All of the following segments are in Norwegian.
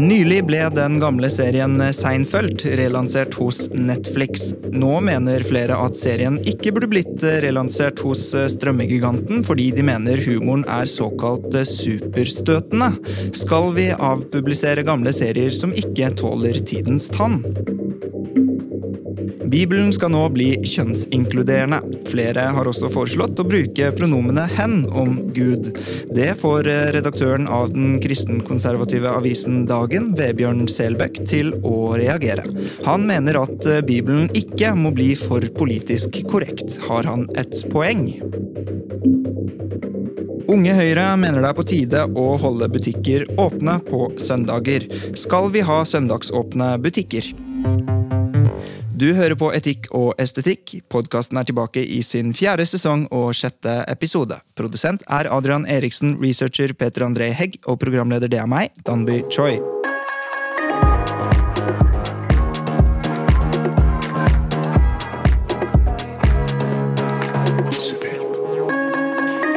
Nylig ble den gamle serien Seinfeld relansert hos Netflix. Nå mener flere at serien ikke burde blitt relansert hos strømmegiganten, fordi de mener humoren er såkalt superstøtende. Skal vi avpublisere gamle serier som ikke tåler tidens tann? Bibelen skal nå bli kjønnsinkluderende. Flere har også foreslått å bruke pronomene 'hen' om Gud. Det får redaktøren av den kristenkonservative avisen Dagen, Vebjørn Selbekk, til å reagere. Han mener at Bibelen ikke må bli for politisk korrekt. Har han et poeng? Unge Høyre mener det er på tide å holde butikker åpne på søndager. Skal vi ha søndagsåpne butikker? Du hører på Etikk og estetikk. Podkasten er tilbake i sin fjerde sesong og sjette episode. Produsent er Adrian Eriksen, researcher Peter André Hegg, og programleder det er meg, Danby Choi.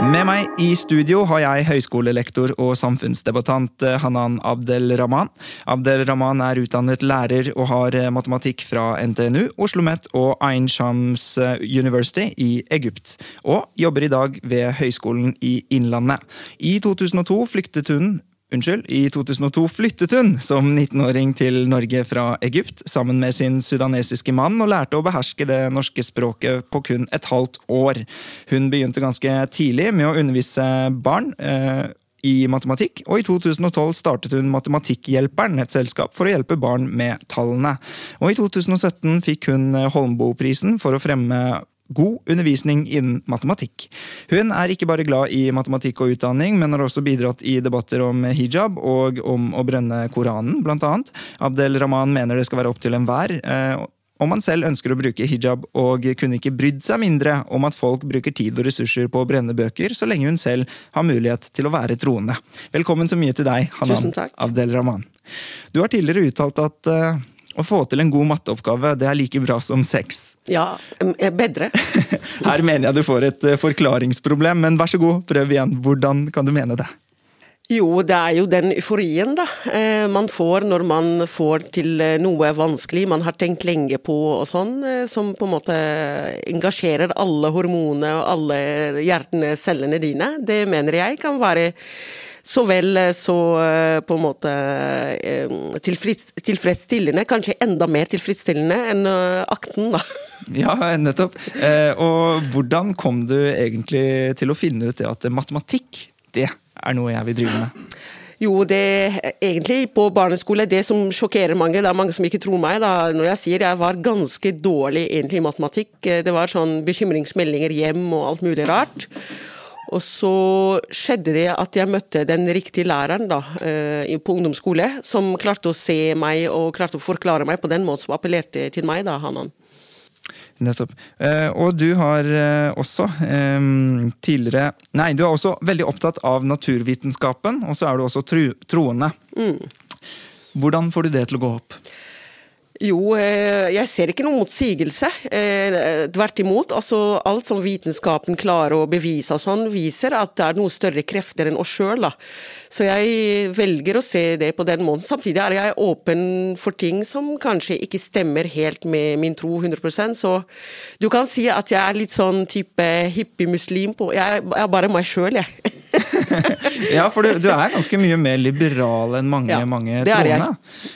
Med meg i studio har jeg høyskolelektor og samfunnsdebattant Hanan Abdelrahman. Abdelrahman er utdannet lærer og har matematikk fra NTNU, Oslo OsloMet og Ain Shams University i Egypt. Og jobber i dag ved Høgskolen i Innlandet. I 2002 flyktet hun Unnskyld, i 2002 flyttet hun som 19-åring til Norge fra Egypt sammen med sin sudanesiske mann og lærte å beherske det norske språket på kun et halvt år. Hun begynte ganske tidlig med å undervise barn. Eh, i matematikk, og i 2012 startet hun Matematikkhjelperen, et selskap for å hjelpe barn med tallene. Og i 2017 fikk hun Holmboe-prisen for å fremme god undervisning innen matematikk. Hun er ikke bare glad i matematikk og utdanning, men har også bidratt i debatter om hijab og om å brenne Koranen, blant annet. Abdel Rahman mener det skal være opp til enhver. Eh, om man selv ønsker å bruke hijab, og kunne ikke brydd seg mindre om at folk bruker tid og ressurser på å brenne bøker, så lenge hun selv har mulighet til å være troende. Velkommen så mye til deg, Hanan Abdel Rahman. Du har tidligere uttalt at uh, å få til en god matteoppgave, det er like bra som sex. Ja, bedre. Her mener jeg du får et eh, forklaringsproblem, men vær så god, prøv igjen. Hvordan kan du mene det? Jo, det er jo den euforien da, eh, man får når man får til eh, noe vanskelig man har tenkt lenge på og sånn, som på en måte engasjerer alle hormonene og alle hjertene, cellene dine. Det mener jeg kan være så vel eh, så eh, på en måte eh, tilfredsstillende, kanskje enda mer tilfredsstillende enn akten, da. Ja, nettopp. Og hvordan kom du egentlig til å finne ut det at matematikk, det er noe jeg vil drive med? Jo, det egentlig på barneskole, det som sjokkerer mange, det er mange som ikke tror meg, da, når jeg sier jeg var ganske dårlig egentlig i matematikk. Det var sånn bekymringsmeldinger hjem og alt mulig rart. Og så skjedde det at jeg møtte den riktige læreren da, eh, på ungdomsskole, som klarte å se meg og klarte å forklare meg på den måten som appellerte til meg. da, Hanan. Nettopp. Eh, og du har eh, også tidligere Nei, du er også veldig opptatt av naturvitenskapen, og så er du også troende. Mm. Hvordan får du det til å gå opp? Jo, eh, jeg ser ikke noen motsigelse. Eh, tvert imot. Altså, alt som vitenskapen klarer å bevise og sånn, viser at det er noe større krefter enn oss sjøl. Så jeg velger å se det på den måten. Samtidig er jeg åpen for ting som kanskje ikke stemmer helt med min tro 100% Så du kan si at jeg er litt sånn type hippie-muslim. Jeg er bare meg sjøl, jeg. ja, for du, du, er ganske mye mer liberal enn mange, ja, mange troende.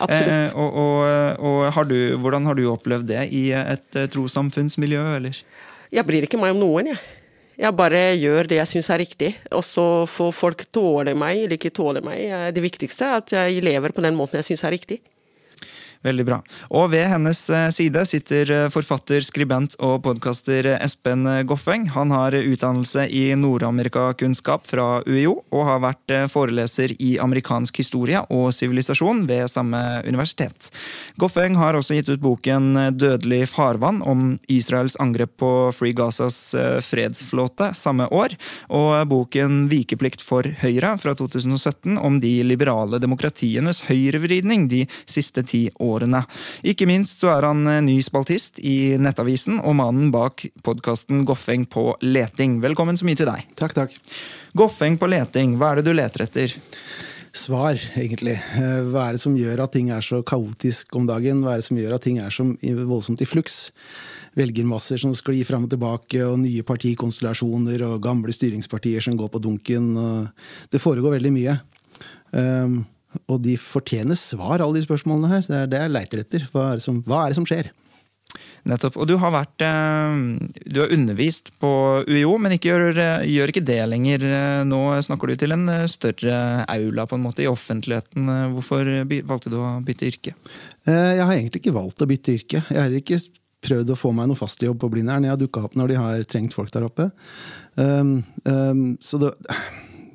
Eh, og, og, og har du, hvordan har du opplevd det i et uh, trossamfunnsmiljø, eller? Jeg bryr ikke meg om noen, jeg. Jeg bare gjør det jeg syns er riktig. Og så får folk tåle meg eller ikke tåle meg. Det viktigste er at jeg lever på den måten jeg syns er riktig. Veldig bra. Og ved hennes eh, side sitter eh, forfatter, skribent og podkaster Espen Goffeng. Han har utdannelse i Nord-Amerikakunnskap fra UiO, og har vært eh, foreleser i amerikansk historie og sivilisasjon ved samme universitet. Goffeng har også gitt ut boken Dødelig farvann om Israels angrep på Free Gazas fredsflåte samme år, og boken Vikeplikt for Høyre fra 2017 om de liberale demokratienes høyrevridning de siste ti årene årene. Ikke minst så er han ny spaltist i Nettavisen og mannen bak podkasten Goffeng på leting. Velkommen så mye til deg. Takk, takk. Goffeng på leting, hva er det du leter etter? Svar, egentlig. Eh, hva er det som gjør at ting er så kaotisk om dagen? Hva er det som gjør at ting er så voldsomt i fluks? velgermasser som sklir fram og tilbake, og nye partikonstellasjoner og gamle styringspartier som går på dunken. det foregår veldig mye. Um, og de fortjener svar, alle de spørsmålene her. Det er det jeg leiter etter. Hva er det som, er det som skjer? Nettopp. Og du har vært eh, Du har undervist på UiO, men ikke gjør, gjør, ikke det lenger. Nå snakker du til en større aula på en måte i offentligheten. Hvorfor valgte du å bytte yrke? Eh, jeg har egentlig ikke valgt å bytte yrke. Jeg har ikke prøvd å få meg noe fast jobb på Blindern. Jeg har dukka opp når de har trengt folk der oppe. Um, um, så det,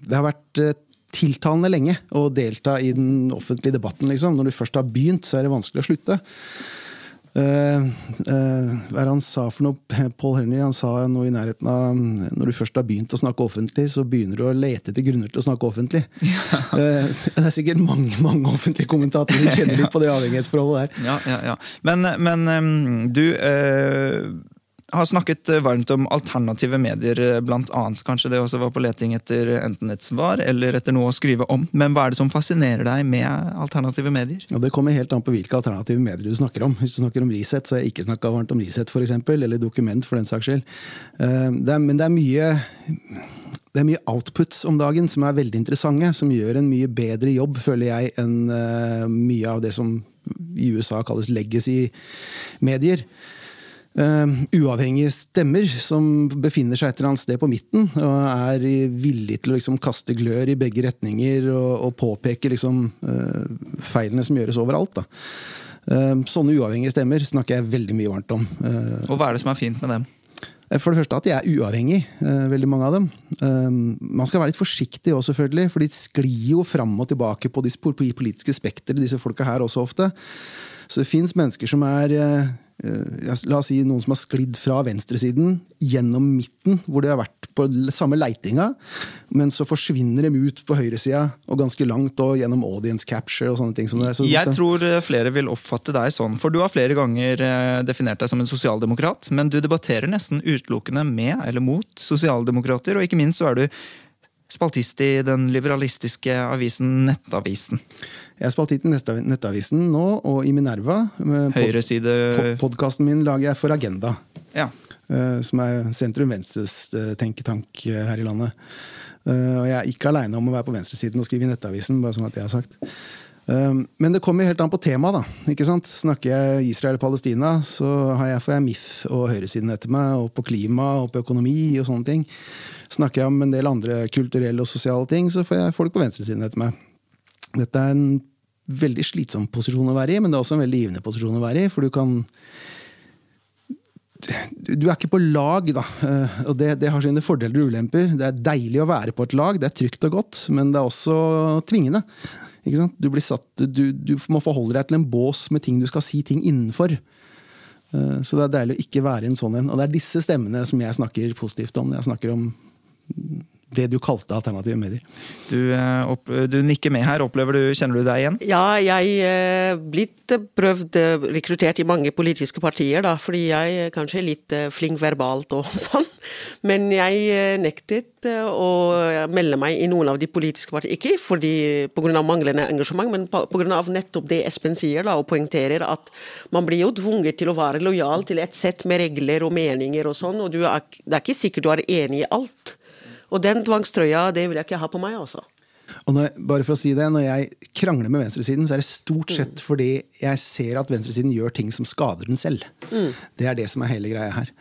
det, har vært uh, tiltalende lenge å delta i den offentlige debatten. Liksom. Når du først har begynt, så er det vanskelig å slutte. Uh, uh, hva er det han sa for noe? Paul Henry han sa noe i nærheten av Når du først har begynt å snakke offentlig, så begynner du å lete etter grunner til å snakke offentlig. Ja. Uh, det er sikkert mange mange offentlige kommentatorer som kjenner litt på det avhengighetsforholdet der. Ja, ja, ja. Men, men um, du har snakket eh, varmt om alternative medier, eh, blant annet. Kanskje det også var på leting etter enten et svar eller etter noe å skrive om. Men hva er det som fascinerer deg med alternative medier? Ja, det kommer helt an på hvilke alternative medier du snakker om. Hvis du snakker om Resett, så har jeg ikke snakka varmt om Resett, f.eks. Eller Dokument, for den saks skyld. Eh, det er, men det er mye det er mye outputs om dagen som er veldig interessante, som gjør en mye bedre jobb, føler jeg, enn mye av det som i USA kalles legacy-medier uh, uavhengige stemmer som befinner seg et eller annet sted på midten, og er villige til å liksom kaste glør i begge retninger og, og påpeke liksom, uh, feilene som gjøres overalt. Uh, sånne uavhengige stemmer snakker jeg veldig mye varmt om. og hva er det som er fint med dem? For det første at de er uavhengige, veldig mange av dem. Man skal være litt forsiktig òg, selvfølgelig, for de sklir jo fram og tilbake på de politiske spekteret, disse folka her også ofte. Så det fins mennesker som er la oss si noen som har sklidd fra venstresiden gjennom midten, hvor de har vært på samme leitinga, men så forsvinner de ut på høyresida og ganske langt og gjennom audience capture og sånne ting. som det. Så Jeg tror eh, flere vil oppfatte deg sånn, for du har flere ganger eh, definert deg som en sosialdemokrat, men du debatterer nesten utelukkende med eller mot sosialdemokrater, og ikke minst så er du spaltist i den liberalistiske avisen Nettavisen. Jeg er spaltist i Nettavisen nå, og i Minerva. Pod Podkasten min lager jeg for Agenda. Ja. Eh, som er sentrum-venstres eh, tenketank eh, her i landet. Og jeg er ikke aleine om å være på venstresiden og skrive i Nettavisen, bare sånn at jeg har sagt. Men det kommer helt an på temaet, da. ikke sant? Snakker jeg Israel og Palestina, så har jeg, får jeg MIF og høyresiden etter meg, og på klima og på økonomi og sånne ting. Snakker jeg om en del andre kulturelle og sosiale ting, så får jeg folk på venstresiden etter meg. Dette er en veldig slitsom posisjon å være i, men det er også en veldig givende posisjon å være i, for du kan du er ikke på lag, da. Eh, og det, det, har sine fordeler og ulemper. Det er deilig å være på et lag, det er trygt og godt, men det er også tvingende. Du, satt, du, du, må forholde deg til en bås med ting du skal si ting innenfor. Eh, så det er deilig å ikke være i en sånn en. Og det er disse stemmene som jeg snakker positivt om jeg snakker om det du kalte alternative medier. Du, eh, opp, du, nikker med her. Opplever du, Kjenner du deg igjen? Ja, jeg er eh, blitt prøvd eh, rekruttert i mange politiske partier, da, fordi jeg er kanskje litt flink verbalt og sånn. Men jeg nektet å melde meg i noen av de politiske partiene. Ikke fordi pga. manglende engasjement, men pga. nettopp det Espen sier, da, og poengterer at man blir jo tvunget til å være lojal til et sett med regler og meninger og sånn, og er, det er ikke sikkert du er enig i alt. Og den tvangstrøya, det vil jeg ikke ha på meg, altså. Og når, bare for å si det, når jeg krangler med venstresiden, så er det stort mm. sett mm. fordi jeg ser at venstresiden gjør ting som skader den selv. Mm. Det er det som er hele greia her.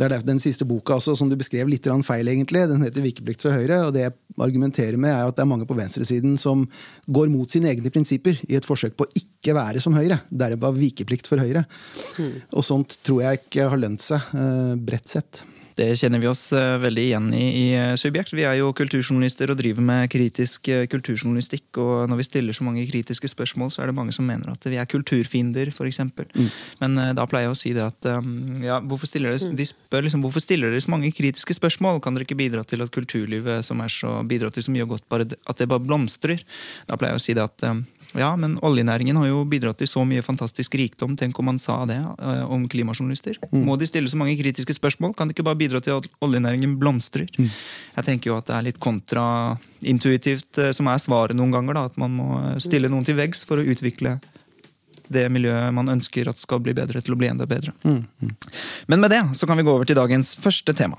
Det er Den siste boka også, som du beskrev litt feil, egentlig. Den heter 'Vikeplikt fra Høyre'. og Det jeg argumenterer med, er at det er mange på venstresiden som går mot sine egne prinsipper i et forsøk på å ikke være som Høyre. Derav vikeplikt for Høyre. Mm. Og sånt tror jeg ikke har lønt seg, uh, bredt sett. Det kjenner vi oss eh, veldig igjen i i eh, Subjekt. Vi er jo kulturjournalister og driver med kritisk eh, kulturjournalistikk. Og når vi stiller så mange kritiske spørsmål, så er det mange som mener at vi er kulturfiender, f.eks. Mm. Men da pleier jeg å si det at ja, hvorfor stiller dere, de spør liksom, hvorfor stiller dere så mange kritiske spørsmål? Kan dere ikke bidra til at kulturlivet som er så, bidrar til så mye godt, bare, at det bare blomstrer? Da pleier jeg å si det at Ja, men oljenæringen har jo bidratt til så mye fantastisk rikdom. Tenk om man sa det eh, om klimajournalister. Må de stille så mange kritiske spørsmål? Kan de ikke bare bidra til at oljenæringen blomstrer? Jeg tenker jo at det er litt kontraintuitivt eh, som er svaret noen ganger. da, At man må stille noen til veggs for å utvikle det miljøet man ønsker at skal bli bedre, til å bli enda bedre. Men med det så kan vi gå over til dagens første tema.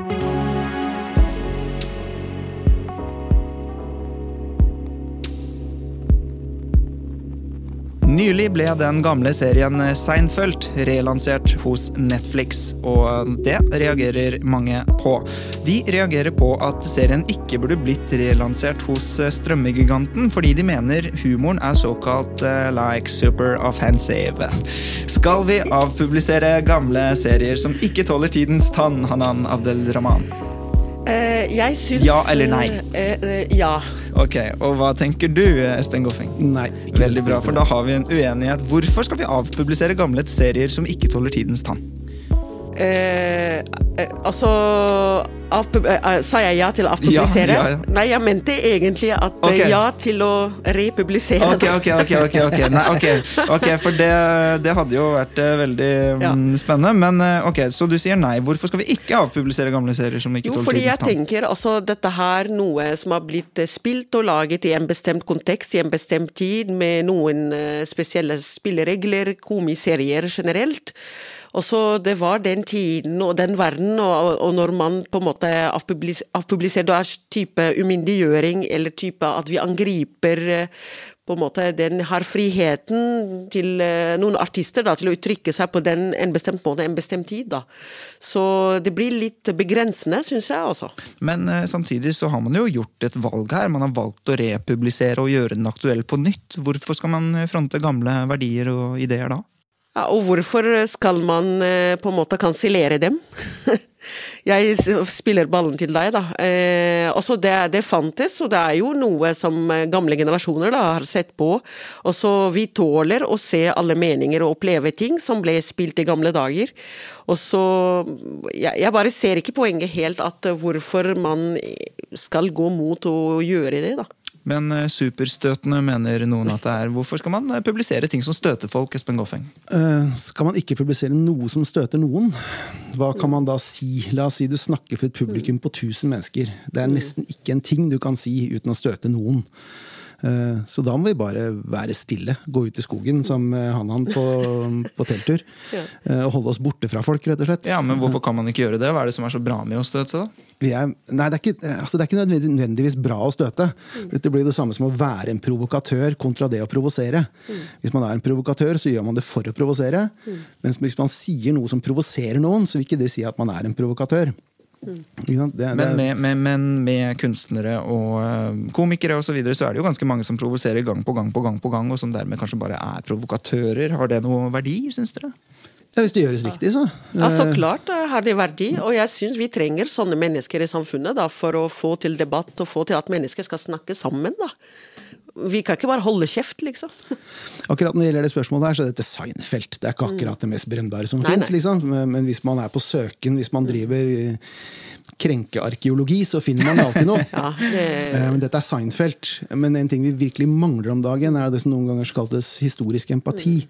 Nylig ble den gamle serien Seinfeld relansert hos Netflix, og det reagerer mange på. De reagerer på at serien ikke burde blitt relansert hos strømmegiganten, fordi de mener humoren er såkalt eh, like super offensive. Skal vi avpublisere gamle serier som ikke tåler tidens tann, Hanan Abdelrahman? Eh, jeg syns Ja eller nei? eh, eh, ja. Ok, og hva tenker du, Espen Goffeng? Nei. ikke Veldig bra, for da har vi en uenighet. Hvorfor skal vi avpublisere gamle serier som ikke tåler tidens tann? Eh, eh, altså eh, eh, Sa jeg ja til å avpublisere? Ja, ja, ja. Nei, jeg mente egentlig at okay. Ja til å republisere. Ok, ok, ok, ok, ok, Nei, okay. okay For det, det hadde jo vært veldig mm, spennende. Men ok, så du sier nei. Hvorfor skal vi ikke avpublisere gamle serier som ikke Jo, fordi jeg tenker altså dette her noe som har blitt spilt og laget i en bestemt kontekst, i en bestemt tid, med noen spesielle spilleregler, komiserier generelt. Og så Det var den tiden og den verden, og, og når man på en måte avpublis avpubliserer Det er type umyndiggjøring, eller type at vi angriper eh, på en måte den har friheten til eh, noen artister da, til å uttrykke seg på den, en bestemt måte, en bestemt tid. da. Så det blir litt begrensende, syns jeg. altså. Men eh, samtidig så har man jo gjort et valg her. Man har valgt å republisere og gjøre den aktuell på nytt. Hvorfor skal man fronte gamle verdier og ideer da? Ja, og hvorfor skal man eh, på en måte kansellere dem? Jeg spiller ballen til deg, da. Eh, også det, det fantes, og det er jo noe som eh, gamle generasjoner da, har sett på. Og så vi tåler å se alle meninger og oppleve ting som ble spilt i gamle dager. Og så Jeg, jeg bare ser ikke poenget helt at hvorfor man skal gå mot å gjøre det, da. Men eh, superstøtende mener noen at det er. Hvorfor skal man eh, publisere ting som støter folk, Espen Goffeng? Eh, skal man ikke publisere noe som støter noen? Hva kan man da si? La oss si du snakker for et publikum på 1000 mennesker. Det er nesten ikke en ting du kan si uten å støte noen. Eh, Så da må vi bare være stille. Gå ut i skogen som eh, han-han på, på telttur. Ja. Eh, Og holde oss borte fra folk, rett og slett. Ja, men hvorfor kan man ikke gjøre det? Hva er det som er så bra med å støte, da? Vi er, nei, det er, ikke, altså det er ikke nødvendigvis bra å støte. Dette blir det samme som å være en provokatør kontra det å provosere. Hvis man er en provokatør, så gjør man det for å provosere. Mens hvis man sier noe som provoserer noen, så vil ikke det si at man er en provokatør. Det, det, Men med, med, men med kunstnere og eh, komikere og så, videre, så er det jo ganske mange som provoserer gang på gang på gang, på gang, og som dermed kanskje bare er provokatører. Har det noe verdi, syns dere? ja, hvis det gjøres riktig, så. Ja, så klart eh, har det verdi, og jeg syns vi trenger sånne mennesker i samfunnet da, for å få til debatt og få til at mennesker skal snakke sammen. da. Vi kan ikke bare holde kjeft, liksom. Akkurat når det gjelder det spørsmålet her, så er dette Seinfeld. Det er ikke akkurat det mest brennbare som fins. Liksom. Men hvis man er på søken, hvis man driver eh, krenkearkeologi, så finner man alltid noe. Ja, det, Eh, Men dette er Seinfeld. Men en ting vi virkelig mangler om dagen, er det som noen ganger kaltes historisk empati.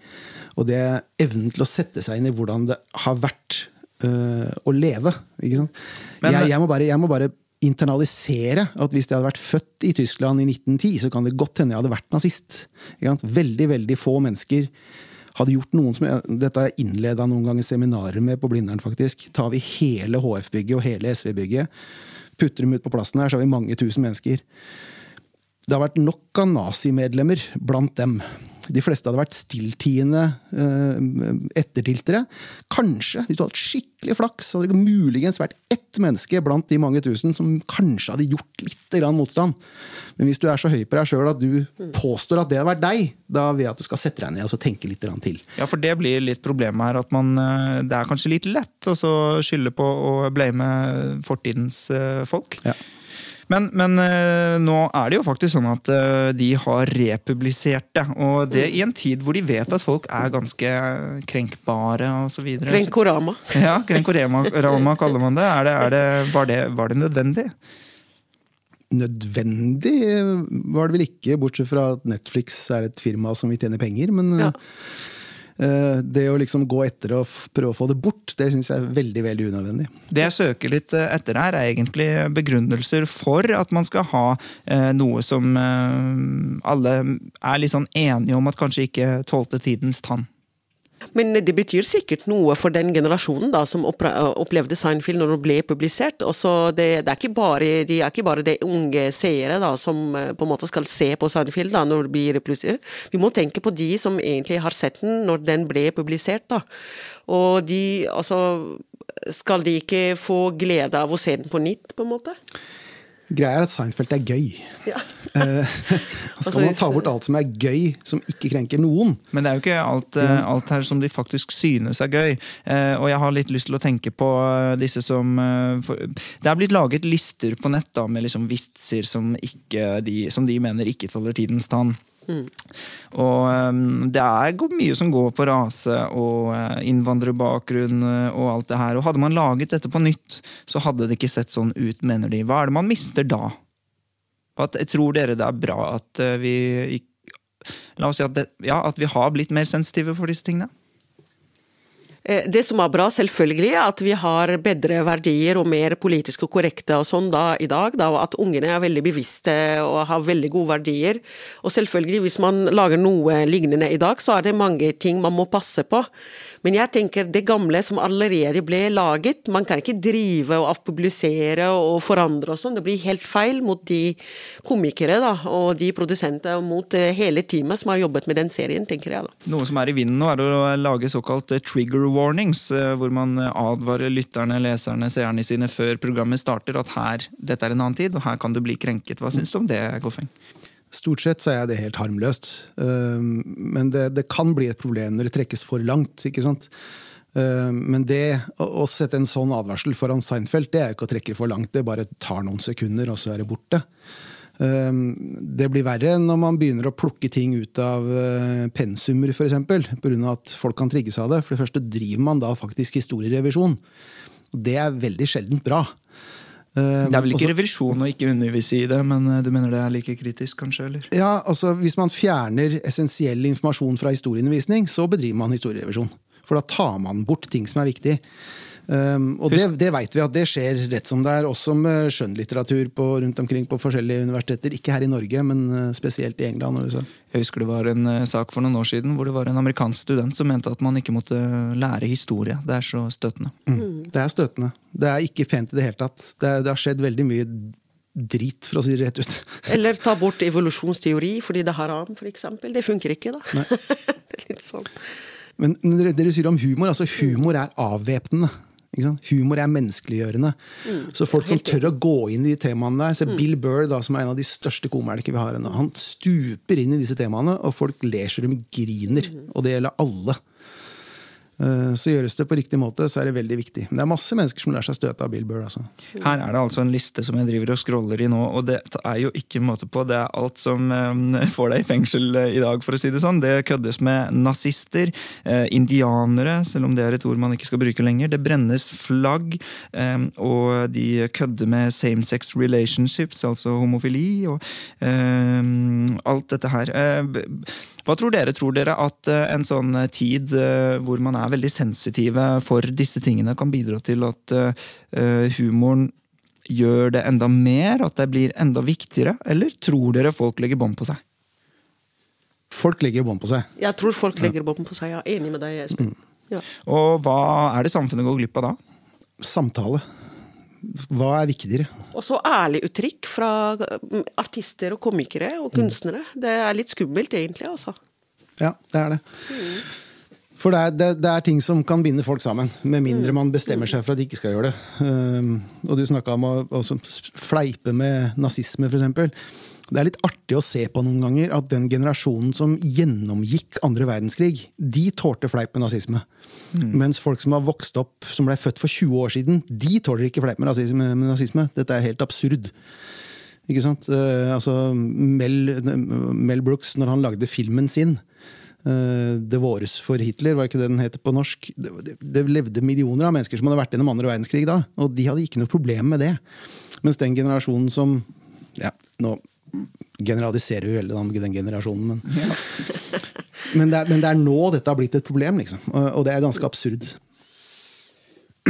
Og det er evnen til å sette seg inn i hvordan det har vært øh, å leve. Ikke sant? Men- jeg, jeg, må bare, jeg må bare internalisere at hvis jeg hadde vært født i Tyskland i 1910, så kan det godt hende jeg hadde vært nazist. Veldig, veldig få mennesker hadde gjort noen som Dette har jeg innleda noen ganger seminarer med på Blindern, faktisk. Tar vi hele HF-bygget og hele SV-bygget, putter dem ut på plassen her, så har vi mange tusen mennesker. Det har vært nok av nazimedlemmer blant dem. De fleste hadde vært stilltiende eh, ettertiltere. Kanskje, hvis du hadde hatt skikkelig flaks, hadde det muligens vært ett menneske blant de mange tusen som kanskje hadde gjort litt grann motstand. Men hvis du er så høy på deg sjøl at du påstår at det hadde vært deg, da vil jeg at du skal sette deg ned og så tenke litt grann til. Ja, for det blir litt problemet her. At man, eh, det er kanskje litt lett å så skylde på å blame fortidens eh, folk. Ja. Men, men eh, nå er det jo faktisk sånn at eh, de har republisert det. Og det i en tid hvor de vet at folk er ganske krenkbare osv. Krenkorama. Ja, krenkorama kaller man det. Er det, er det, var, det var det nødvendig? Nødvendig var det vel ikke, bortsett fra at Netflix er et firma som vil tjene penger. Men Ja. Eh, det å liksom gå etter og prøve å få det bort, det syns jeg er veldig veldig unødvendig. Det jeg søker litt eh, etter her, er egentlig begrunnelser for at man skal ha eh, noe som alle er litt sånn enige om at kanskje ikke tålte tidens tann. Men det betyr sikkert noe for den generasjonen da, som opplevde Seinfeld når den ble publisert. Også det, det er ikke bare, de er ikke bare de unge seere da, som eh, på en måte skal se på Seinfeld da, når det blir publisert. Vi må tenke på de som egentlig har sett den når den ble publisert. Da. Og de, altså Skal de ikke få glede av å se den på nytt, på en måte? Greia er at Seinfeld er gøy. Ja. Eh, Altså, skal man ta bort alt som er gøy, som ikke krenker noen? Men det er jo ikke alt, eh, alt her som de faktisk synes er gøy. Eh, og jeg har litt lyst til å tenke på disse som for, Det er blitt laget lister på nett da, med liksom vitser som, ikke de, som de mener ikke tåler tidens tann. Og eh, det er mye som går på rase og eh, innvandrerbakgrunn eh, og alt det her. Og hadde man laget dette på nytt, så hadde det ikke sett sånn ut, mener de. Hva er det man mister da? At, tror dere det er bra at eh, vi La oss si at, det, ja, at vi har blitt mer sensitive for disse tingene. Eh, Det som er bra, selvfølgelig, er at vi har bedre verdier og mer politisk korrekte og sånn da, i dag. Da, at ungene er veldig bevisste og har veldig gode verdier. Og selvfølgelig, hvis man lager noe lignende i dag, så er det mange ting man må passe på. Men jeg tenker det gamle som allerede ble laget, man kan ikke drive og avpublisere og forandre og sånn. Det blir helt feil mot de komikere da, og de produsenter og mot eh, hele teamet som har jobbet med den serien, tenker jeg da. Noe som er i vinden nå, er å lage såkalt eh, trigger warnings, eh, hvor man eh, advarer lytterne, leserne, seerne sine før programmet starter at her, dette er en annen tid, og her kan du bli krenket. Hva syns du om det, Goffeng? Stort sett så er det helt harmløst. Um, Men det, det kan bli et problem når det trekkes for langt, ikke sant. Um, Men det å, sette en sånn advarsel foran Seinfeld, det er ikke å trekke for langt. Det bare tar noen sekunder, og så er det borte. Um, Det blir verre når man begynner å plukke ting ut av uh, pensumer, f.eks. Pga. at folk kan trigges av det. For det første driver man da faktisk historierevisjon. Det er veldig sjeldent bra. Um, Det er vel ikke Også, revisjon å ikke undervise i det, men eh, du mener det er like kritisk, kanskje? eller? Ja, altså Hvis man fjerner essensiell informasjon fra historieundervisning, så bedriver man historierevisjon. For da tar man bort ting som er viktig. Um, og det, det veit vi at det skjer rett som det er, også med skjønnlitteratur på, rundt omkring på forskjellige universiteter. Ikke her i Norge, men uh, spesielt i England og USA. Jeg husker det var en eh, sak for noen år siden hvor det var en amerikansk student som mente at man ikke måtte lære historie. Det er så støtende. Mm. Det er støtende. Det er ikke pent i det hele tatt. Det, det har skjedd veldig mye drit, for å si det rett ut. Eller ta bort evolusjonsteori fordi det er haram, for eksempel. Det funker ikke, da. det er litt sånn. Men når dere, dere sier om humor, altså humor er avvæpnende. Humor er menneskeliggjørende. Så folk som tør å gå inn i de temaene der se Bill Burr, da, som er en av de største komikerne vi har ennå, han stuper inn i disse temaene, og folk ler så de griner. Og det gjelder alle. Eh, Så gjøres det på riktig måte, så er det veldig viktig. Men det er masse mennesker som lar seg støte av Bill Burr. Altså. Her er det altså en liste som jeg driver og scroller i nå, og det er jo ikke måte på. Det er alt som eh, får deg i fengsel eh, i dag, for å si det sånn. Det køddes med nazister, indianere, selv om det er et ord man ikke skal bruke lenger. Det brennes flagg, og de kødder med same sex relationships, altså homofili, og alt dette her. Hva tror dere? Tror dere at en sånn tid hvor man er veldig sensitive for disse tingene, kan bidra til at eh, eh, humoren gjør det enda mer? At det blir enda viktigere? Eller tror dere folk legger bånd på seg? Folk legger bånd på seg. Jeg tror folk legger bånd på seg. Jeg er enig med deg, Espen. Ja. Og hva er det samfunnet går glipp av da? Samtale. Hva er viktigere? Og så ærlig uttrykk fra mm, artister og komikere og kunstnere. Det er litt skummelt, egentlig. altså. Ja, det er det. For det er, det, det er ting som kan binde folk sammen, med mindre man bestemmer seg for at de ikke skal gjøre det. Um, og du snakka om å å fleipe med nazisme, f.eks. Det er litt artig å se på noen ganger at den generasjonen som gjennomgikk andre verdenskrig, de tålte fleip med nazisme. Mens folk som har vokst opp, som ble født for 20 år siden, de tåler ikke fleip med nazisme. Med nazisme. Dette er helt absurd. Ikke sant? Uh, altså Mel, Mel Brooks, når han lagde filmen sin Det våres for Hitler, var ikke det den heter på norsk? Det, det, levde millioner av mennesker som hadde vært gjennom andre verdenskrig da, og de hadde ikke noe problem med det. Mens den generasjonen som Ja, nå generaliserer vi veldig med den generasjonen, men men, det er, men det er nå dette har blitt et problem, liksom. Og det er ganske absurd.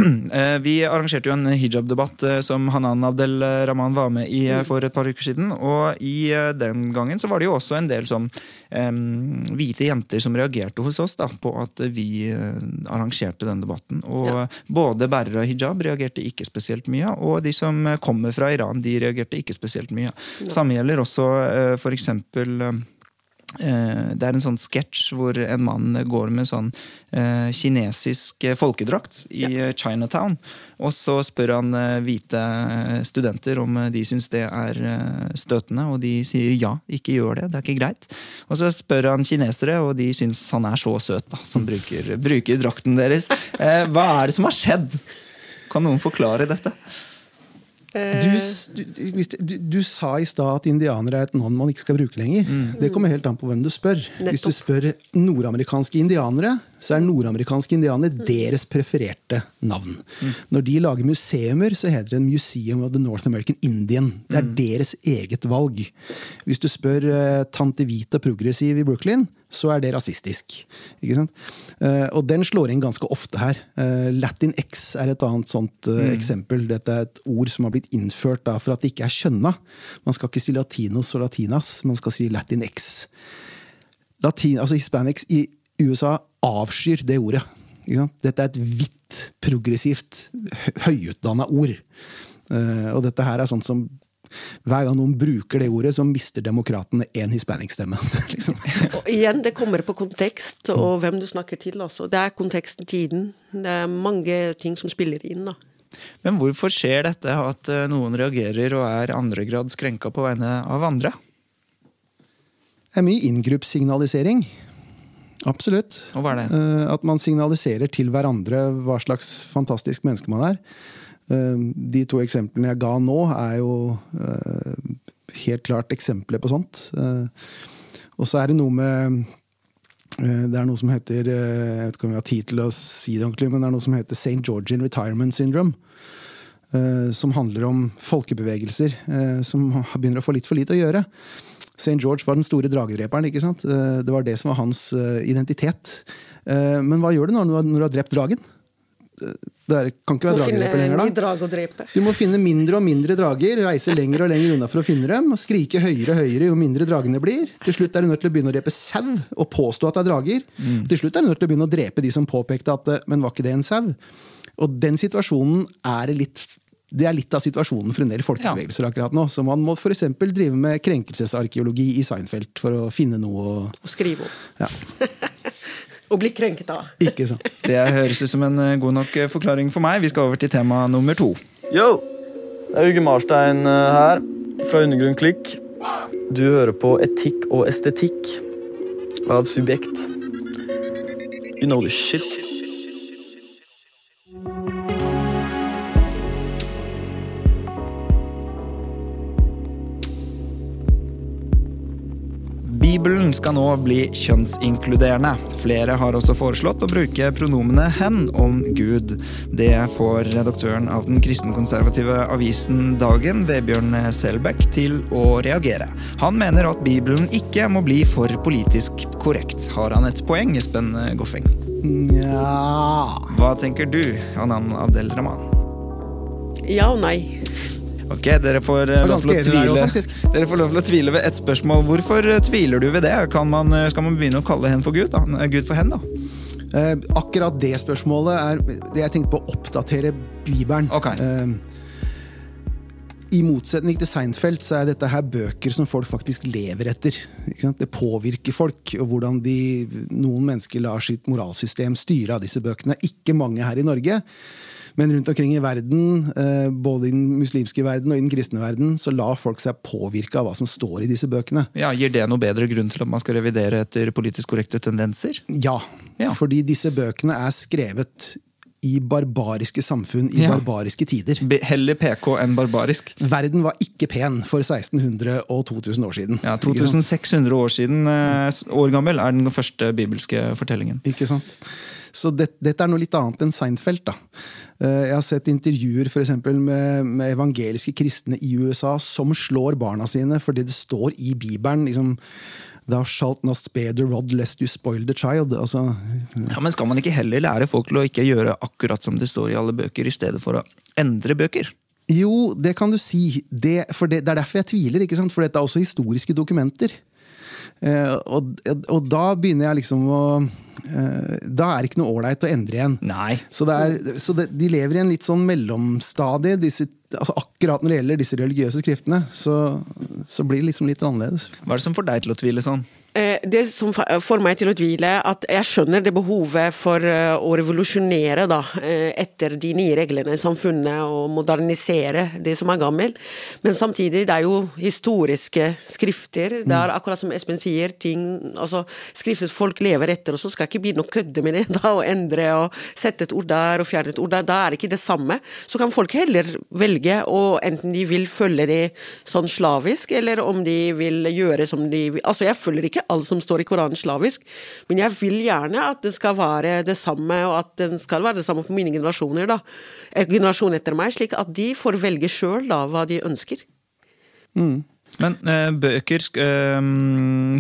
Eh, Vi arrangerte jo en hijab-debatt eh, som Hanan Abdel Rahman var med i eh, for et par uker siden. Og i eh, den gangen så var det jo også en del sånn um, hvite jenter som reagerte hos oss da, på at vi eh, arrangerte den debatten. Og Ja. både bærere av hijab reagerte ikke spesielt mye, og de som eh, kommer fra Iran, de reagerte ikke spesielt mye. Samme gjelder også uh, for eksempel eh, Eh, Det er en sånn sketsj hvor en mann går med sånn eh, kinesisk eh, folkedrakt i eh, Chinatown. Og så spør han eh, hvite studenter om eh, de syns det er eh, støtende, og de sier ja, ikke gjør det, det er ikke greit. Og så spør han kinesere, og de syns han er så søt, da, som bruker, bruker drakten deres. Eh, Hva er det som har skjedd? Kan noen forklare dette? Eh, Du, du, du, du sa i stad at indianere er et navn man ikke skal bruke lenger. Det kommer helt an på hvem du spør. Hvis du spør nordamerikanske indianere, så er nordamerikanske indianere deres prefererte navn. Når de lager museumer, så heter det Museum of the North American Indian. Det er deres eget valg. Hvis du spør uh, tante Vita og progressiv i Brooklyn, så er det rasistisk. Ikke sant? Eh, og den slår inn ganske ofte her. Uh, Latin-X er et annet sånt eh, eksempel. Dette er et ord som har blitt innført da, for at det ikke er kjønna. Man skal ikke si latinos og latinas, man skal si Latin-X. Latin, altså Hispanics i USA avskyr det ordet. Ikke sant? Dette er et hvitt, progressivt, høyutdanna ord. Eh, og dette her er sånt som hver gang noen bruker det ordet, så mister demokratene én hispanic-stemme. liksom. Og igjen, det kommer på kontekst og hvem du snakker til. Også. Det er konteksten, tiden. Det er mange ting som spiller inn. da. Men hvorfor skjer dette at eh, noen reagerer og er andregrads krenka på vegne av andre? Det er mye inngruppssignalisering. Absolutt. Og hva er det? Eh, At man signaliserer til hverandre hva slags fantastisk menneske man er. Eh, De to eksemplene jeg ga nå, er jo eh, helt klart eksempler på sånt. Og så er det noe med Det er noe som heter Jeg vet ikke om vi har tid til å si det ordentlig, men det er noe som heter St. Georgian Retirement Syndrome. Som handler om folkebevegelser som begynner å få litt for lite å gjøre. St. George var den store dragedreperen. ikke sant? Eh, Det var det som var hans eh, identitet. Eh, Men hva gjør du når du har, når du har drept dragen? Det er, kan ikke være dragedreper lenger da. Du må finne mindre og mindre drager, reise lenger og lenger unna for å finne dem, og skrike høyere og høyere jo mindre dragene blir. Til slutt er du nødt til å begynne å drepe sau og påstå at det er drager. Til slutt er du nødt til å begynne å drepe de som påpekte at Men var ikke det en sau? Og den situasjonen er det litt det er litt av situasjonen for en del folkebevegelser akkurat nå. Så man må f.eks. drive med krenkelsesarkeologi i Seinfeld for å finne noe å Og skrive om. Ja, Og bli krenket av. ikke sant. Det høres ut som en eh, god nok eh, forklaring for meg. Vi skal over til tema nummer to. Yo! Det er Uge Marstein eh, her, fra Undergrunn Klikk. Du hører på Etikk og estetikk av Subjekt. You know the shit. Bibelen skal nå bli kjønnsinkluderende. Flere har også foreslått å bruke pronomene 'hen' om Gud. Det får redaktøren av den kristenkonservative avisen Dagen, Vebjørn Selbekk, til å reagere. Han mener at Bibelen ikke må bli for politisk korrekt. Har han et poeng, Espen Goffeng? Nja Hva tenker du, Anan Abdel Rahman? Ja og nei. Ok, dere får, eh, lov til å tvile, dere får lov til å tvile ved ett spørsmål. Hvorfor eh, tviler du ved det? Kan man, eh, skal man begynne å kalle hen for Gud? Da? Gud for hen, da? Eh, akkurat det spørsmålet er det jeg tenkte på å oppdatere Bibelen. Okay. Eh, I motsetning til Seinfeld så er dette her bøker som folk faktisk lever etter. Det påvirker folk, og hvordan de, noen mennesker lar sitt moralsystem styre av disse bøkene. Ikke mange her i Norge. Men rundt omkring i verden, eh, både i den muslimske verden og i den kristne verden, så lar folk seg påvirke av hva som står i disse bøkene. Ja, Gir det noe bedre grunn til at man skal revidere etter politisk korrekte tendenser? Ja, Ja. fordi disse bøkene er skrevet i barbariske samfunn i Ja. barbariske tider. Heller PK enn barbarisk. Verden var ikke pen for 1600 og 2000 år siden. Ja, 2600 år siden, eh, år gammel, er den første bibelske fortellingen. Ikke sant? Så det, dette er noe litt annet enn Seinfeld. da. Eh, Jeg har sett intervjuer for eksempel, med, med evangeliske kristne i USA som slår barna sine fordi det står i Bibelen liksom, Thou shalt not spare the rod lest you spoil the child. Altså, Ja, Men skal man ikke heller lære folk til å ikke gjøre akkurat som det står i alle bøker, i stedet for å endre bøker? jo, det kan du si. Det, for det, det er derfor jeg tviler, ikke sant? for dette er også historiske dokumenter. Eh, og, og da begynner jeg liksom å eh, Da er det ikke noe ålreit å endre igjen. Nei. Så, det er, så det, de lever i en litt sånn mellomstadie. Disse, altså akkurat når det gjelder disse religiøse skriftene, så, så blir det liksom litt annerledes. Hva er det som får deg til å tvile sånn? Eh, Det som får meg til å tvile, at jeg skjønner det behovet for eh, å revolusjonere da, eh, etter de nye reglene i samfunnet, og modernisere det som er gammelt. Men samtidig, det er jo historiske skrifter. Det er akkurat som Espen sier, ting, altså skrifter folk lever etter, og så skal jeg ikke begynne å kødde med det da, og endre og sette et ord der og fjerne et ord der. Da er det ikke det samme. Så kan folk heller velge, og enten de vil følge det sånn slavisk, eller om de vil gjøre som de vil. Altså, jeg følger ikke alt som står i Koranen slavisk, men jeg vil gjerne at det skal være det samme, og at den skal være det samme for mine generasjoner, da. Generasjon etter meg, slik at de får velge sjøl, da, hva de ønsker. Men eh, bøker eh,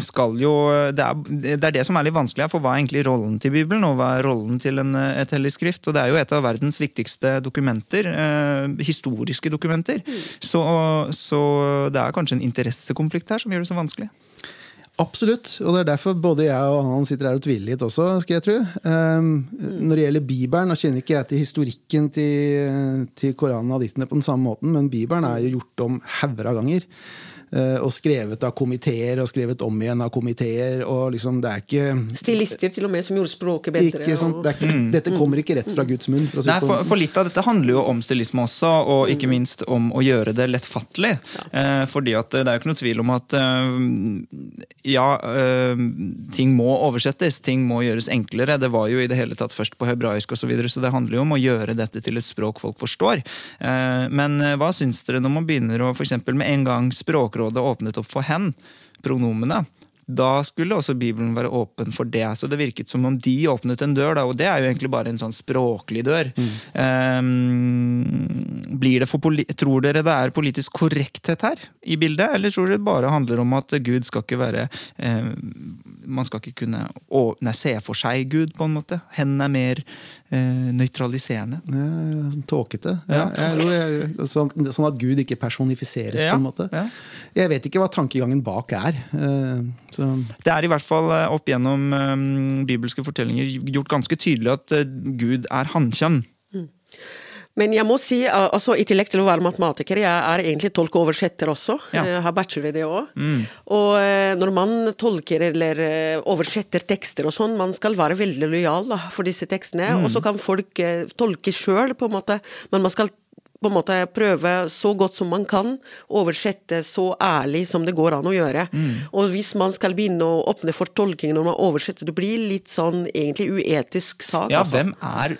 skal jo det er, det er det som er litt vanskelig her, for hva er egentlig rollen til Bibelen, og hva er rollen til en, eh, et hellig skrift? Og det er jo et av verdens viktigste dokumenter. Eh, historiske dokumenter. Så, så det er kanskje en interessekonflikt her som gjør det så vanskelig. Absolutt, og det er derfor både jeg og han sitter her og tviler litt også, skal jeg tro. Um, Når det gjelder Bibelen, nå kjenner ikke jeg til historikken til, til Koranen og hadittene på den samme måten, men Bibelen er jo gjort om hauger av ganger. Eh, Og skrevet av komiteer, og skrevet om igjen av komiteer, og liksom, det er ikke Stilister til og med, som gjorde språket bedre. ikke sant? Det er ikke, Dette kommer ikke rett fra Guds munn. For å si Nei, for, for litt av dette handler jo om stilisme også, og ikke minst om å gjøre det lettfattelig. Eh, fordi at det er jo ikke noe tvil om at eh, ja, eh, ting må oversettes, ting må gjøres enklere. Det var jo i det hele tatt først på hebraisk osv., så, videre, så det handler jo om å gjøre dette til et språk folk forstår. Eh, men hva syns dere når man begynner å f.eks. med en gang Språkrådet åpnet opp for hen, pronomene? Da skulle også Bibelen være åpen for det. Så det virket som om de åpnet en dør, da, og det er jo egentlig bare en sånn språklig dør. Blir det for poli tror dere det er politisk korrekthet her i bildet, eller tror dere det bare handler om at Gud skal ikke være um, Man skal ikke kunne å, nei, se for seg Gud, på en måte. Hen er mer nøytraliserende. Ja, sånn Tåkete. Ja, Ja, sånn, sånn at Gud ikke personifiseres, Ja, på en måte. ja. Jeg vet ikke hva tankegangen bak er. eh, Så Det er i hvert fall eh, opp gjennom eh, bibelske fortellinger gjort ganske tydelig at eh, Gud er hannkjønn. Men jeg må si, altså i tillegg til å være matematiker, jeg er egentlig tolk og oversetter også. Ja. Jeg har bachelor i det òg. Og eh, når man tolker eller eh, oversetter tekster og sånn, man skal være veldig lojal da, for disse tekstene. Og så kan folk eh, tolke sjøl, på en måte, men man skal på en måte prøve så godt som man kan, oversette så ærlig som det går an å gjøre. Og hvis man skal begynne å åpne for tolking når man oversetter, det blir litt sånn egentlig uetisk sak. Ja, altså. hvem er,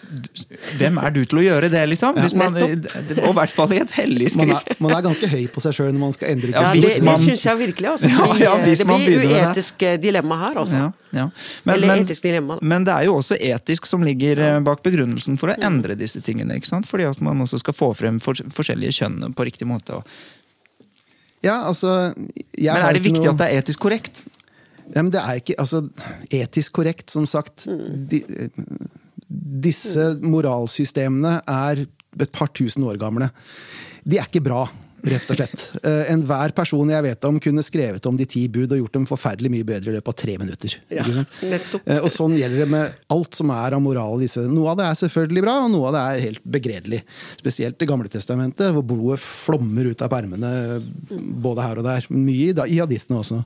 hvem er du til å gjøre det, liksom? Hvis man, og i hvert fall i et hellig man skrift. er, man er ganske høy på seg sjøl når man skal endre Ja, Ja, det, det syns jeg virkelig. Altså, Ja, fordi, ja, ja, det blir uetisk eh, dilemma her, altså. Ja, ja. Men, Eller men, etisk dilemma. da. men det er jo også etisk som ligger eh, bak begrunnelsen for å endre disse tingene. ikke sant? Fordi at man også skal få frem for, forskjellige kjønn på riktig måte. Og, Ja, altså, jeg men er det viktig noe- at det er etisk korrekt? Ja, men det er ikke altså, etisk korrekt, som sagt. De, disse moralsystemene er et par tusen år gamle. De er ikke bra, rett og slett. Eh, Enhver person jeg vet om, kunne skrevet om de ti bud og gjort dem forferdelig mye bedre i løpet av tre minutter. Ja. Eh, Og sånn gjelder det med alt som er av moral. Noe av det er selvfølgelig bra, og noe av det er helt begredelig. Spesielt Det gamle testamentet, hvor blodet flommer ut av permene både her og der. Mye i hadithene også.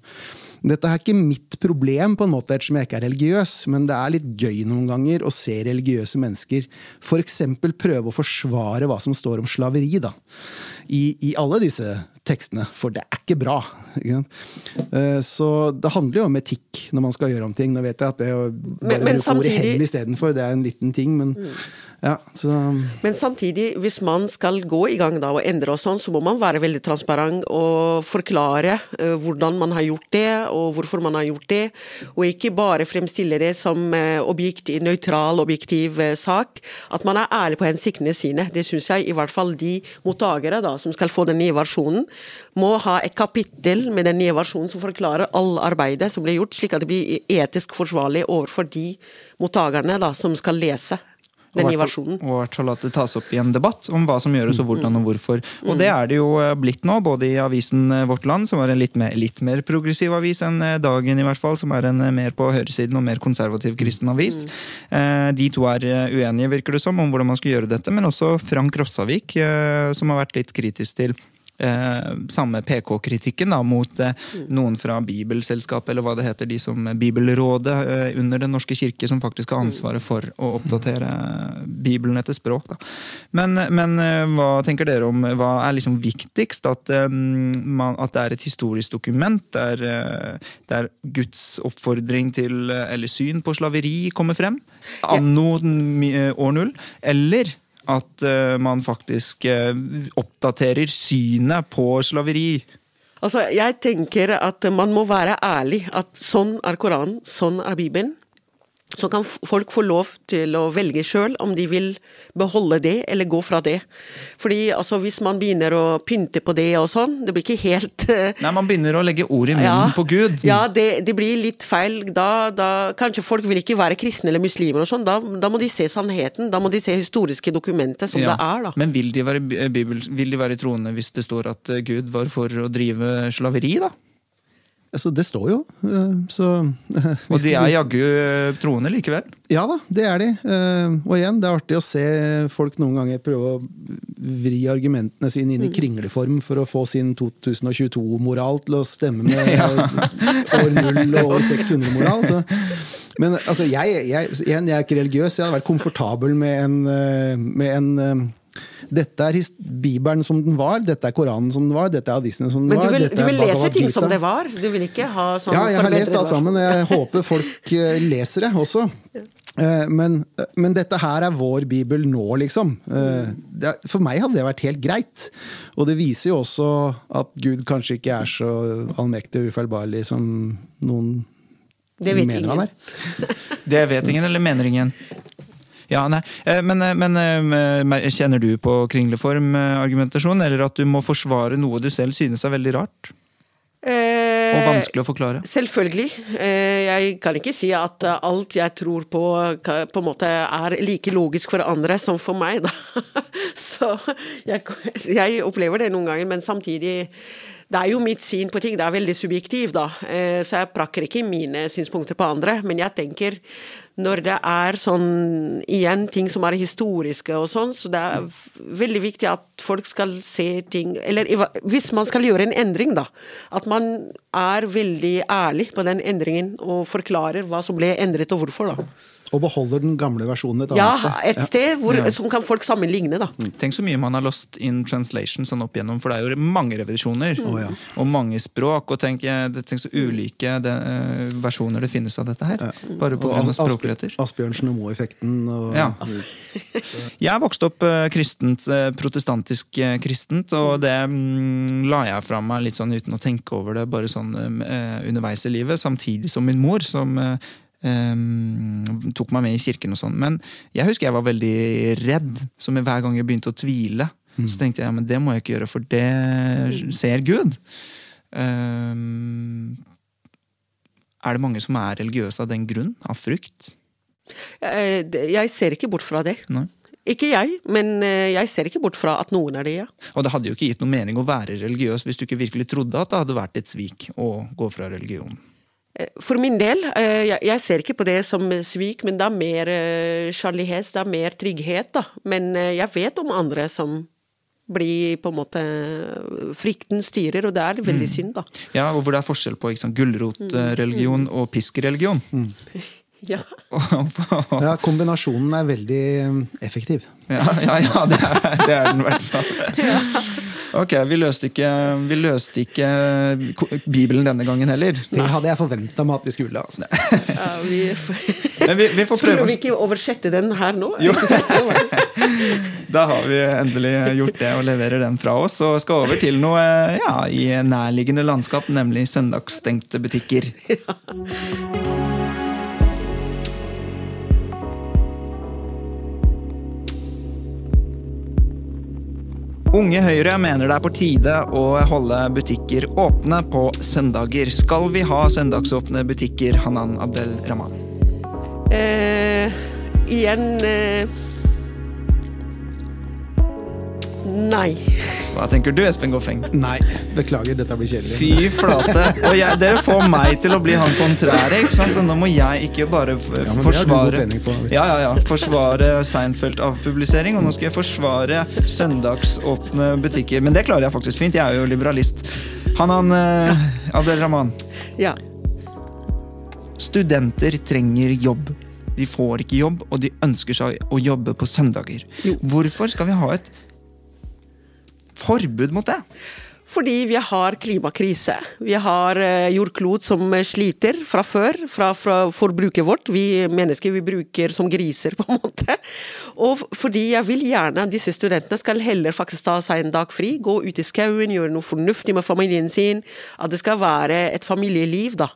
Dette er ikke mitt problem, på en måte, ettersom jeg ikke er religiøs, men det er litt gøy noen ganger å se religiøse mennesker f.eks. prøve å forsvare hva som står om slaveri. da. I, I alle disse tekstene, for det er ikke bra. Ikke? Eh, Så det handler jo om etikk når man skal gjøre om ting. Nå vet jeg at det å bare men bruke ordet samtidig- hen istedenfor, det er en liten ting, men ja, så Men samtidig, hvis man skal gå i gang da og endre og sånn, så må man være veldig transparent og forklare uh, hvordan man har gjort det, og hvorfor man har gjort det. Og ikke bare fremstille det som uh, objekt, nøytral, objektiv uh, sak. At man er ærlig på hensiktene sine. Det syns jeg i hvert fall de mottakere som skal få den nye versjonen, må ha et kapittel med den nye versjonen som forklarer all arbeidet som ble gjort, slik at det blir etisk forsvarlig overfor de mottakerne som skal lese den nye versjonen. Og i hvert fall at det tas opp i en debatt om hva som gjøres og hvordan og hvorfor. Og det er det jo eh, blitt nå, både i avisen eh, Vårt Land, som er en litt mer, litt mer progressiv avis enn eh, Dagen, i hvert fall, som er en mer på høyresiden og mer konservativ kristen avis. Eh, De to er uenige, virker det som, om hvordan man skal gjøre dette. Men også Frank Rossavik, som har vært litt kritisk til Eh, samme PK-kritikken da, mot eh, noen fra Bibelselskapet, eller hva det heter, de som Bibelrådet eh, under Den norske kirke, som faktisk har ansvaret for å oppdatere Bibelen etter språk. Da. Men, men eh, hva tenker dere om hva er liksom viktigst? At, eh, man, at det er et historisk dokument, der, eh, der Guds oppfordring til, eh, eller syn på slaveri kommer frem? Anno eh, år null? Eller at eh, man faktisk eh, oppdaterer synet på slaveri. Altså, jeg tenker at man må være ærlig. At sånn er Koranen, sånn er Bibelen. Så kan folk få lov til å velge sjøl om de vil beholde det eller gå fra det. Fordi altså, hvis man begynner å pynte på det og sånn, det blir ikke helt eh, Nei, man begynner å legge ord i munnen på Gud. Ja, det, det blir litt feil. Da, da Kanskje folk vil ikke være kristne eller muslimer og sånn. Da, da må de se sannheten. Da må de se historiske dokumenter som Ja. det er, da. Men vil de, være, bibel, vil de være troende hvis det står at eh, Gud var for å drive slaveri, da? Altså, det står jo. eh, Så Og de er jaggu eh, troende likevel? Ja da, det er de. Eh, Og igjen, det er artig å se folk noen ganger prøve å vri argumentene sine Mm. inn i kringleform for å få sin 2022-moral til å stemme med år 0 og år 600-moral. Men altså, jeg, jeg, igjen, jeg er ikke religiøs. Jeg hadde vært komfortabel med en, med en dette er his- Bibelen som den var, dette er Koranen som den var, dette er hadisene som den Men du vil, dette du er vil lese ting som det var? Du vil ikke ha sånn Ja, jeg har lest alt sammen, og jeg håper folk eh, leser det også. Eh, Men, men dette her er vår bibel nå, liksom. Eh, for meg hadde det vært helt greit. Og det viser jo også at Gud kanskje ikke er så allmektig og ufeilbarlig som noen Det vet mener han er. Det vet ingen, eller mener ingen? Ja, nei. Eh, Men, eh, men eh, kjenner du på kringleform-argumentasjon, eller at du må forsvare noe du selv synes er veldig rart? Eh, Og vanskelig å forklare? Selvfølgelig. Jeg kan ikke si at alt jeg tror på, på en måte er like logisk for andre som for meg, da. Så jeg, jeg opplever det noen ganger, men samtidig det er jo mitt syn på ting, det er veldig subjektivt, da. Så jeg prakker ikke mine synspunkter på andre. Men jeg tenker, når det er sånn, igjen, ting som er historiske og sånn, så det er veldig viktig at folk skal se ting Eller hvis man skal gjøre en endring, da. At man er veldig ærlig på den endringen og forklarer hva som ble endret og hvorfor, da. Og beholder den gamle versjonen et Ja, annet sted. et sted hvor, Ja. som kan folk sammenligne, da. Tenk så mye man har lost in translation sånn opp igjennom, for det er jo mange revisjoner. Å, ja. Og mange språk, og tenk, det- tenk så ulike det, eh, versjoner det finnes av dette her. Bare på Og grunn av språkligheter. Asbjørnsen og Moe-effekten. Og, Ja. Jeg vokste opp eh, kristent, eh, protestantisk kristent, og det mm, la jeg fra meg litt sånn uten å tenke over det, bare sånn underveis i livet, samtidig som min mor, som eh, tok meg med i kirken og sånn. Men jeg husker jeg var veldig redd, så med hver gang jeg begynte å tvile, så tenkte jeg ja, men det må jeg ikke gjøre, for det ser Gud. Um, er det mange som er religiøse av den grunn? Av frykt? Eh, Jeg ser ikke bort fra det. Nei. Ikke jeg, men eh, jeg ser ikke bort fra at noen er det, ja. Og det hadde jo ikke gitt noe mening å være religiøs hvis du ikke virkelig trodde at det hadde vært et svik å gå fra religion. Eh, For min del, eh, jeg, ser ikke på det som svik, men det er mer eh, kjærlighet, det er mer trygghet, da. Men eh, jeg vet om andre som blir på en måte Frykten styrer, og det er veldig synd, da. Ja, og hvor det er forskjell på sant, gulrotreligion og piskreligion. Ja. Ja, kombinasjonen er veldig eh, effektiv. Ja, ja, ja det, er, det er den i hvert fall. Ok, vi løste ikke, vi løste ikke Bibelen denne gangen heller. Det hadde jeg forventa meg at vi skulle. altså. Ja, vi, Men vi, vi får skulle vi ikke oversette den her nå? Jo. Da har vi endelig gjort det og leverer den fra oss. Og skal over til noe ja, i nærliggende landskap, nemlig søndagsstengte butikker. Unge Høyre mener det er på tide å holde butikker åpne på søndager. Skal vi ha søndagsåpne butikker, Hanan Abdel Rahman? Eh, igjen eh, Nei. Hva tenker du, Espen Goffeng? Nei, beklager, dette blir kjedelig. Fy flate. Og jeg, dere får meg til å bli han kontrære, ikke sant? så nå må jeg ikke bare f- Ja, forsvare på. ja, ja, ja, forsvare Seinfeld-avpublisering, og nå skal jeg forsvare søndagsåpne butikker. Men det klarer jeg faktisk fint, jeg er jo liberalist. Han, eh, Abdel Rahman, Ja. studenter trenger jobb. De får ikke jobb, og de ønsker seg å jobbe på søndager. Jo. Hvorfor skal vi ha et forbud mot det? Fordi vi har klimakrise. Vi har jordklod jordklot som eh, sliter fra før, fra, fra forbruket vårt. Vi mennesker vi bruker som griser, på en måte. Og fordi jeg vil gjerne at disse studentene skal heller faktisk ta seg en dag fri, gå ut i skauen, gjøre noe fornuftig med familien sin. At det skal være et familieliv, da.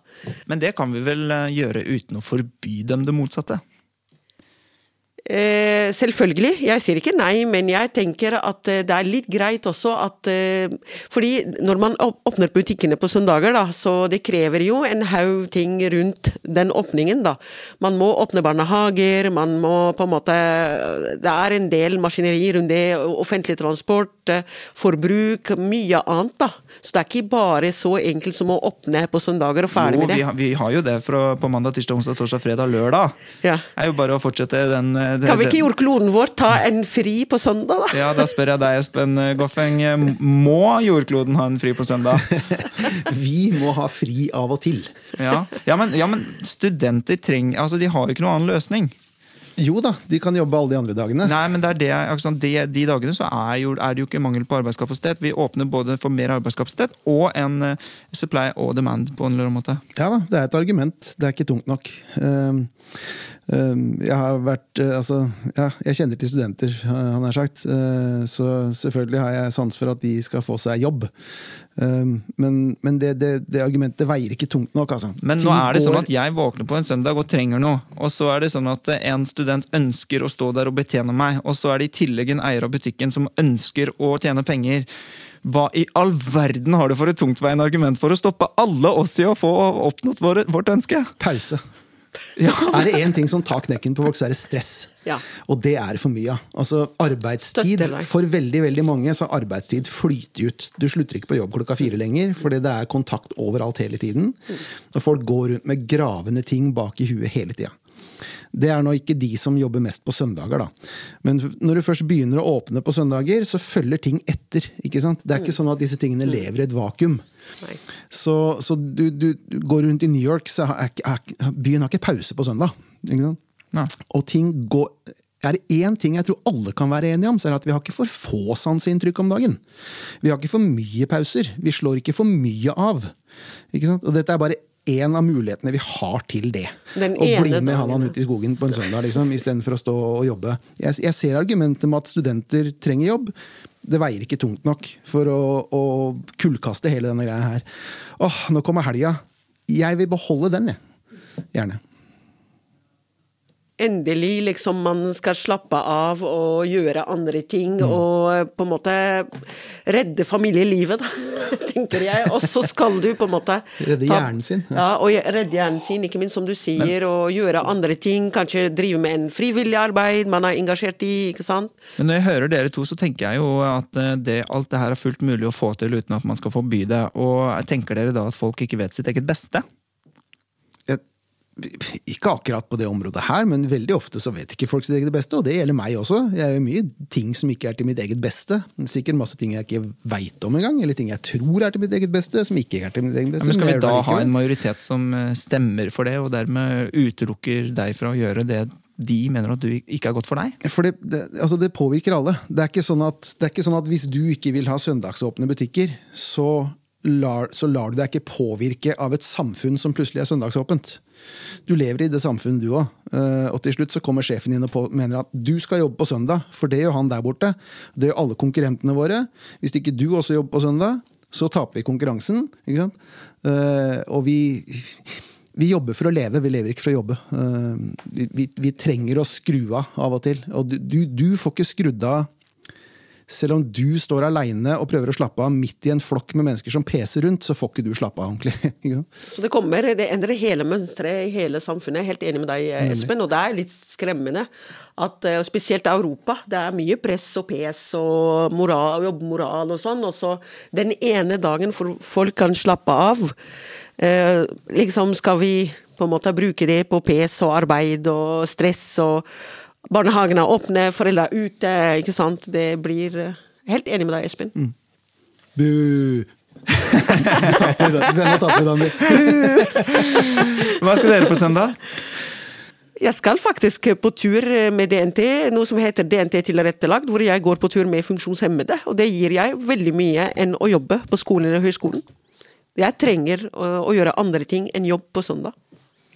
Men det kan vi vel eh, gjøre uten å forby dem det motsatte? Eh, selvfølgelig. Jeg sier ikke nei, men jeg tenker at eh, det er litt greit også at eh, Fordi når man åpner butikkene på søndager, da, så det krever jo en haug ting rundt den åpningen, da. Man må åpne barnehager, man må på en måte Det er en del maskineri rundt det. Offentlig transport, forbruk, mye annet, da. Så det er ikke bare så enkelt som å åpne på søndager og ferdig Jo, med vi, det. har- vi har jo det fra, på mandag, tirsdag, onsdag, torsdag, fredag, lørdag. Ja. Det er jo bare å fortsette den det- Kan vi ikke jordkloden vår ta en fri på søndag, da? Ja, da spør jeg deg, Espen Goffeng. Må jordkloden ha en fri på søndag? Vi må ha fri av og til. Ja, ja, men, ja men studenter trenger Altså, de har jo ikke noen annen løsning. Jo da, de kan jobbe alle de andre dagene. Nei, men det er det, ikke de, de dagene så er, jo, er det jo ikke mangel på arbeidskapasitet. Vi åpner både for mer arbeidskapasitet og en eh, supply og demand på en eller annen måte. Ja da, det er et argument. Det er ikke tungt nok. Um, jeg har vært uh, Altså, ja, jeg kjenner til studenter, uh, han har sagt. Uh, så selvfølgelig har jeg sans for at de skal få seg jobb. Um, men men det, det, det argumentet veier ikke tungt nok, altså. Men nå er det sånn at jeg våkner på en søndag og trenger noe. Og så er det sånn at eh, en student ønsker å stå der og betjene meg. Og så er det i tillegg en eier av butikken som ønsker å tjene penger. Hva i all verden har du for et tungtveiende argument for å stoppe alle oss i å få oppnådd vårt ønske? Pause. Ja. Er det én ting som tar knekken på folk, så er det stress. Ja. Og det er for mye av. Altså, arbeidstid For veldig veldig mange så har arbeidstid flyter ut. Du slutter ikke på jobb klokka fire lenger, fordi det er kontakt overalt hele tiden. Og folk går rundt med gravende ting bak i huet hele tida. Det er nå ikke de som jobber mest på søndager, da. Men når du først begynner å åpne på søndager, så følger ting etter. ikke sant? Det er ikke sånn at disse tingene lever i et vakuum. Nei. Så, så du, du, du går rundt i New York, så er, er, byen har ikke pause på søndag. Ikke sant? Nei. Og ting går er det én ting jeg tror alle kan være enige om, så er det at vi har ikke for få sanseinntrykk om dagen. Vi har ikke for mye pauser. Vi slår ikke for mye av. Ikke sant? Og dette er bare én av mulighetene vi har til det. Den Å bli med han ut i skogen på en søndag, liksom, istedenfor å stå og jobbe. Jeg, jeg ser argumentet med at studenter trenger jobb. Det veier ikke tungt nok for å, å kullkaste hele denne greia her. Åh, nå kommer helga. Jeg vil beholde den, jeg. Gjerne. Endelig liksom man skal slappe av og gjøre andre ting Mm. og på en måte redde familielivet, da, tenker jeg. Og så skal du på en måte Redde hjernen sin, ja. Ja, og redde hjernen sin, ikke minst som du sier, og gjøre andre ting. Kanskje drive med en frivillig arbeid man er engasjert i, ikke sant. Men når jeg hører dere to, så tenker jeg jo at eh, det, alt det her er fullt mulig å få til uten at man skal forby det. Og tenker dere da at folk ikke vet sitt eget beste? Ikke akkurat på det området her, men veldig ofte så vet ikke folk sitt eget beste, og det gjelder meg også. Jeg gjør mye ting som ikke er til mitt eget beste. Sikkert masse ting jeg ikke veit om engang, eller ting jeg tror er til mitt eget beste, som ikke er til mitt eget Ja, beste. men skal vi da ha en majoritet som eh, stemmer for det, og dermed utelukker deg fra å gjøre det de mener at du ikke er godt for deg? For det, det, altså det påvirker alle. Det er, sånn at, det er, ikke sånn at, hvis du ikke vil ha søndagsåpne butikker, så lar, så lar du deg ikke påvirke av et samfunn som plutselig er søndagsåpent. Du lever i det samfunnet, du òg. Eh, og til slutt så kommer sjefen din og mener at du skal jobbe på søndag, for det gjør han der borte. Det gjør alle konkurrentene våre. Hvis ikke du også jobber på søndag, så taper vi konkurransen. ikke sant? Uh, og vi, vi jobber for å leve, vi lever ikke for å jobbe. Vi, vi, vi, trenger å skru av av og til. Og du, du, du får ikke skrudd av selv om du står aleine og prøver å slappe av midt i en flokk med mennesker som peser rundt, så får ikke du slappe av ordentlig. så det kommer, det endrer hele mønsteret i hele samfunnet. Jeg er helt enig med deg, Espen. Og det er litt skremmende at spesielt Europa, det er mye press og pes og moral, jobbmoral og sånn. Og så den ene dagen folk kan slappe av, eh, liksom skal vi på en måte bruke det på pes og arbeid og stress og Barnehagene er åpne, foreldre er ute, ikke sant. Det blir eh, Helt enig med deg, Espen. Mm. Bu! Denne taper vi, Dani. Hva skal dere på søndag? Jeg skal faktisk på tur med DNT, noe som heter DNT tilrettelagt, hvor jeg går på tur med funksjonshemmede. Og det gir jeg veldig mye enn å jobbe på skolen eller høyskolen. Jeg trenger å gjøre andre ting enn jobb på søndag.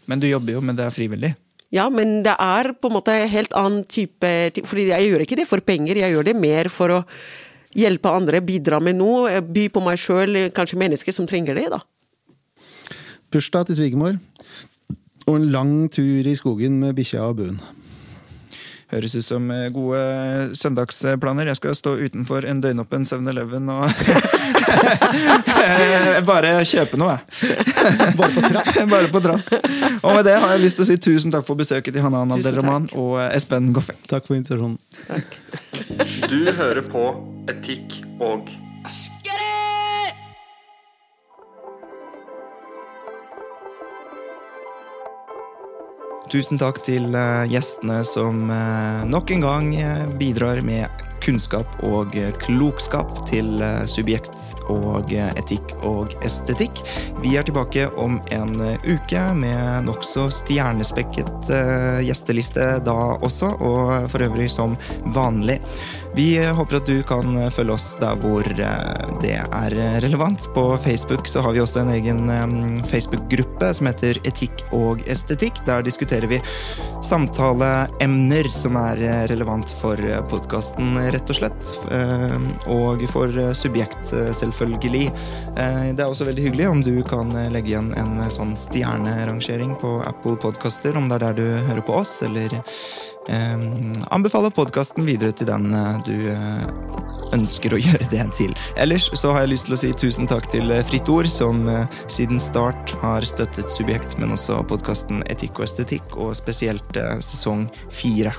Men du jobber jo, men det er frivillig? Ja, men det er på en måte helt annen type fordi jeg gjør ikke det for penger, jeg gjør det mer for å hjelpe andre, bidra med noe, by på meg sjøl, kanskje mennesker som trenger det, da. Bursdag til svigermor, og en lang tur i skogen med bikkja og buen. Høres ut som eh, gode søndagsplaner. Jeg skal stå utenfor en døgnåpen 7-Eleven og bare kjøpe noe, Bare på trass. Bare på trass. Og med det har jeg lyst til å si tusen takk for besøket til Hanan Abdelrahman og Espen Goffeng. Takk for invitasjonen. Takk. Du hører på Etikk og Tusen takk til eh, gjestene som eh, nok en gang eh, bidrar med kunnskap og klokskap til subjekt og etikk og estetikk. Vi er tilbake om en uke med nokså stjernespekket gjesteliste da også, og for øvrig som vanlig. Vi håper at du kan følge oss der hvor eh, det er relevant. På Facebook så har vi også en egen eh, Facebook-gruppe som heter Etikk og estetikk. Der diskuterer vi samtaleemner som er eh, relevant for podkasten, rett og slett. Og for subjekt, selvfølgelig. Det er også veldig hyggelig om du kan legge igjen en sånn stjernerangering på Apple Podkaster, om det er der du hører på oss, eller anbefale podkasten videre til den eh, du eh, ønsker å gjøre det til. Ellers så har jeg lyst til å si tusen takk til eh, Fritt Ord, som eh, siden start har støttet Subjekt, men også podkasten Etikk og estetikk, og spesielt eh, sesong fire.